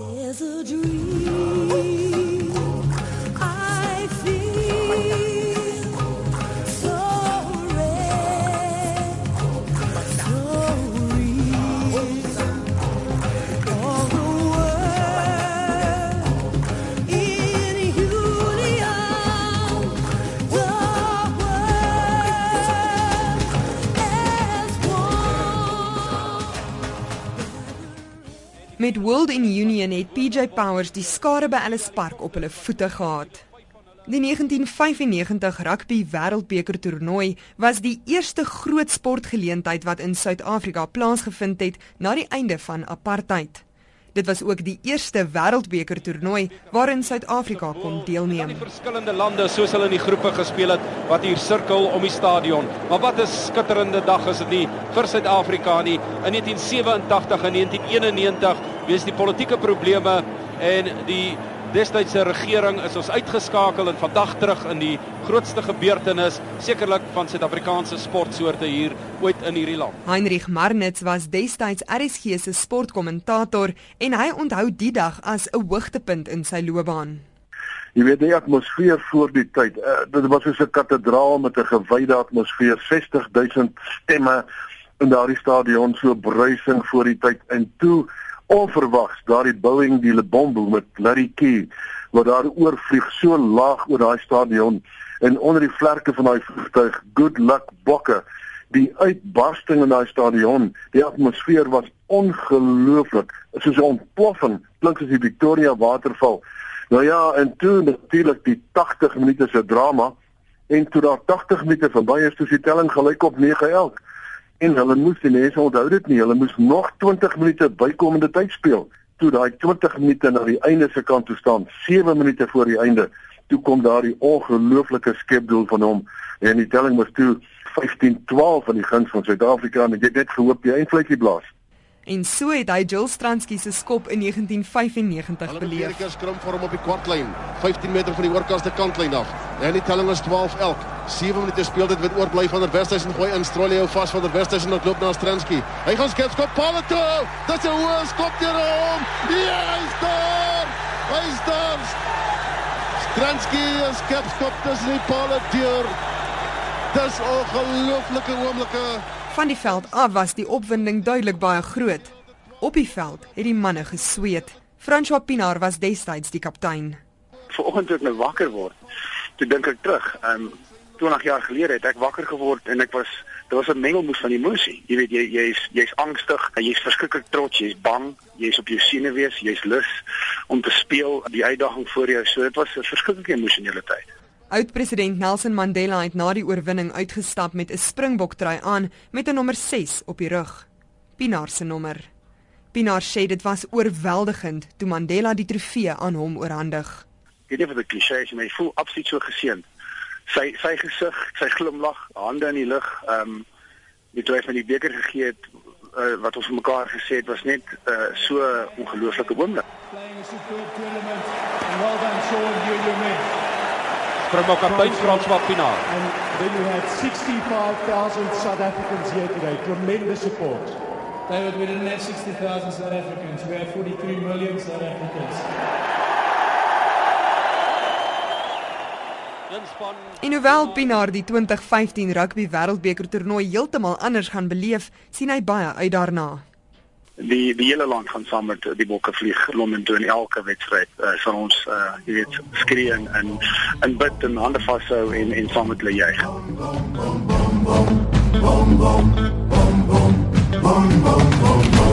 There's a dream Met World in Union het PJ Powers die skare by Ellis Park op hulle voete gehad. Die 1995 rugby wêreldbeker toernooi was die eerste groot sportgeleentheid wat in Suid-Afrika plaasgevind het na die einde van apartheid. Dit was ook die eerste wêreldbeker toernooi waarin Suid-Afrika kon deelneem. Die verskillende lande soos hulle in die groepe gespeel het wat hier sirkel om die stadion. Maar wat 'n skitterende dag is dit nie vir Suid-Afrika nie. In 1987 en 1991 wees die politieke probleme en die destydse regering is ons uitgeskakel en vandag terug in die grootste gebeurtenis sekerlik van Suid-Afrikaanse sportsoorte hier ooit in hierdie land. Heinrich Marnitz was destyds RSG se sportkommentator en hy onthou die dag as 'n hoogtepunt in sy loopbaan. Jy weet die atmosfeer voor die tyd. Uh, dit was soos 'n kathedraal met 'n gewyde atmosfeer, 60000 stemme in daardie stadion, so bruising voor die tyd. En toe onverwags daardie Boeing die Lebombo met Larry Key wat daar oorvlieg so laag oor daai stadion en onder die vlerke van daai vliegtuig Good Luck Bokke. Die uitbarsting in daai stadion die atmosfeer was ongelooflik. Soos 'n ontploffing klink soos die Victoria waterval. Nou ja en toe natuurlik die 80 minute se drama en toe daar 80 minute verby is toe die telling gelyk op 9-11 en hulle moes die mense onthou dit nie hulle moes nog 20 minute bykomende tyd speel toe daai 20 minute na die einde se kant toe staan 7 minute voor die einde toe kom daardie ongelooflike skepdoel van hom en die telling was toe 15-12 van die guns van Suid-Afrika en ek het net gehoop die eindvletjie blaas En so het hy Jill Stransky se skop in 1995 Hulle beleef. beheer skrum vir hom op die kwartlyn, 15 meter van die oorkaste kantlyn af. En die telling is 12 elk. 7 minute speel dit met oorbly van der Westhuizen gooi in Strolly hou vas van der Westhuizen en loop na Stransky. Hy gaan skep skop palle toe. Dis 'n hoë skop deur hom. Ja, hy's daar. Hy's daar. Stransky skep skop tussen die palle deur. Dis ongelooflike oomblikke. Van die veld af was die opwinding duidelik baie groot. Op die veld het die manne gesweet. François Pinaar was destyds die kaptein. Vanoggend toe ek nou wakker word, toe dink ek terug. Ehm um, 20 jaar gelede het ek wakker geword en ek was daar was 'n mengelmoes van emosie. Jy weet jy jy's jy's angstig, jy's verskriklik trots, jy's bang, jy's op jou senuwees, jy's lus om te speel, die uitdaging voor jou. So dit was 'n verskriklike emosionele tyd. Oud-president Nelson Mandela het na die oorwinning uitgestap met 'n springboktrui aan met 'n nommer 6 op die rug. Pinaar se nommer. Pinaar sê dit was oorweldigend toe Mandela die trofee aan hom oorhandig. Dit 'n klise is, maar jy voel absoluut so geseënd. Sy sy gesig, sy glimlag, hande in die lug, ehm um, die toe hy van die beker gegee het uh, wat ons vir mekaar gesê het was net uh, so 'n ongelooflike oomblik. Springbok kaptein François Pinaar. And then you had 65,000 South Africans here today. Tremendous support. David, we didn't have 60,000 South Africans. We have 43 million South Africans. En hoewel Pinaar die 2015 rugby wêreldbeker toernooi heeltemal anders gaan beleef, sien hy baie uit daarna. Die die hele land gaan saam met die bokke vlieg Londen toe in elke wedstryd. Uh, sal ons uh, jy weet skree en en, en bid en hande vashou en en saam met hulle juig. Boom, boom, boom, boom, boom, boom, boom, boom.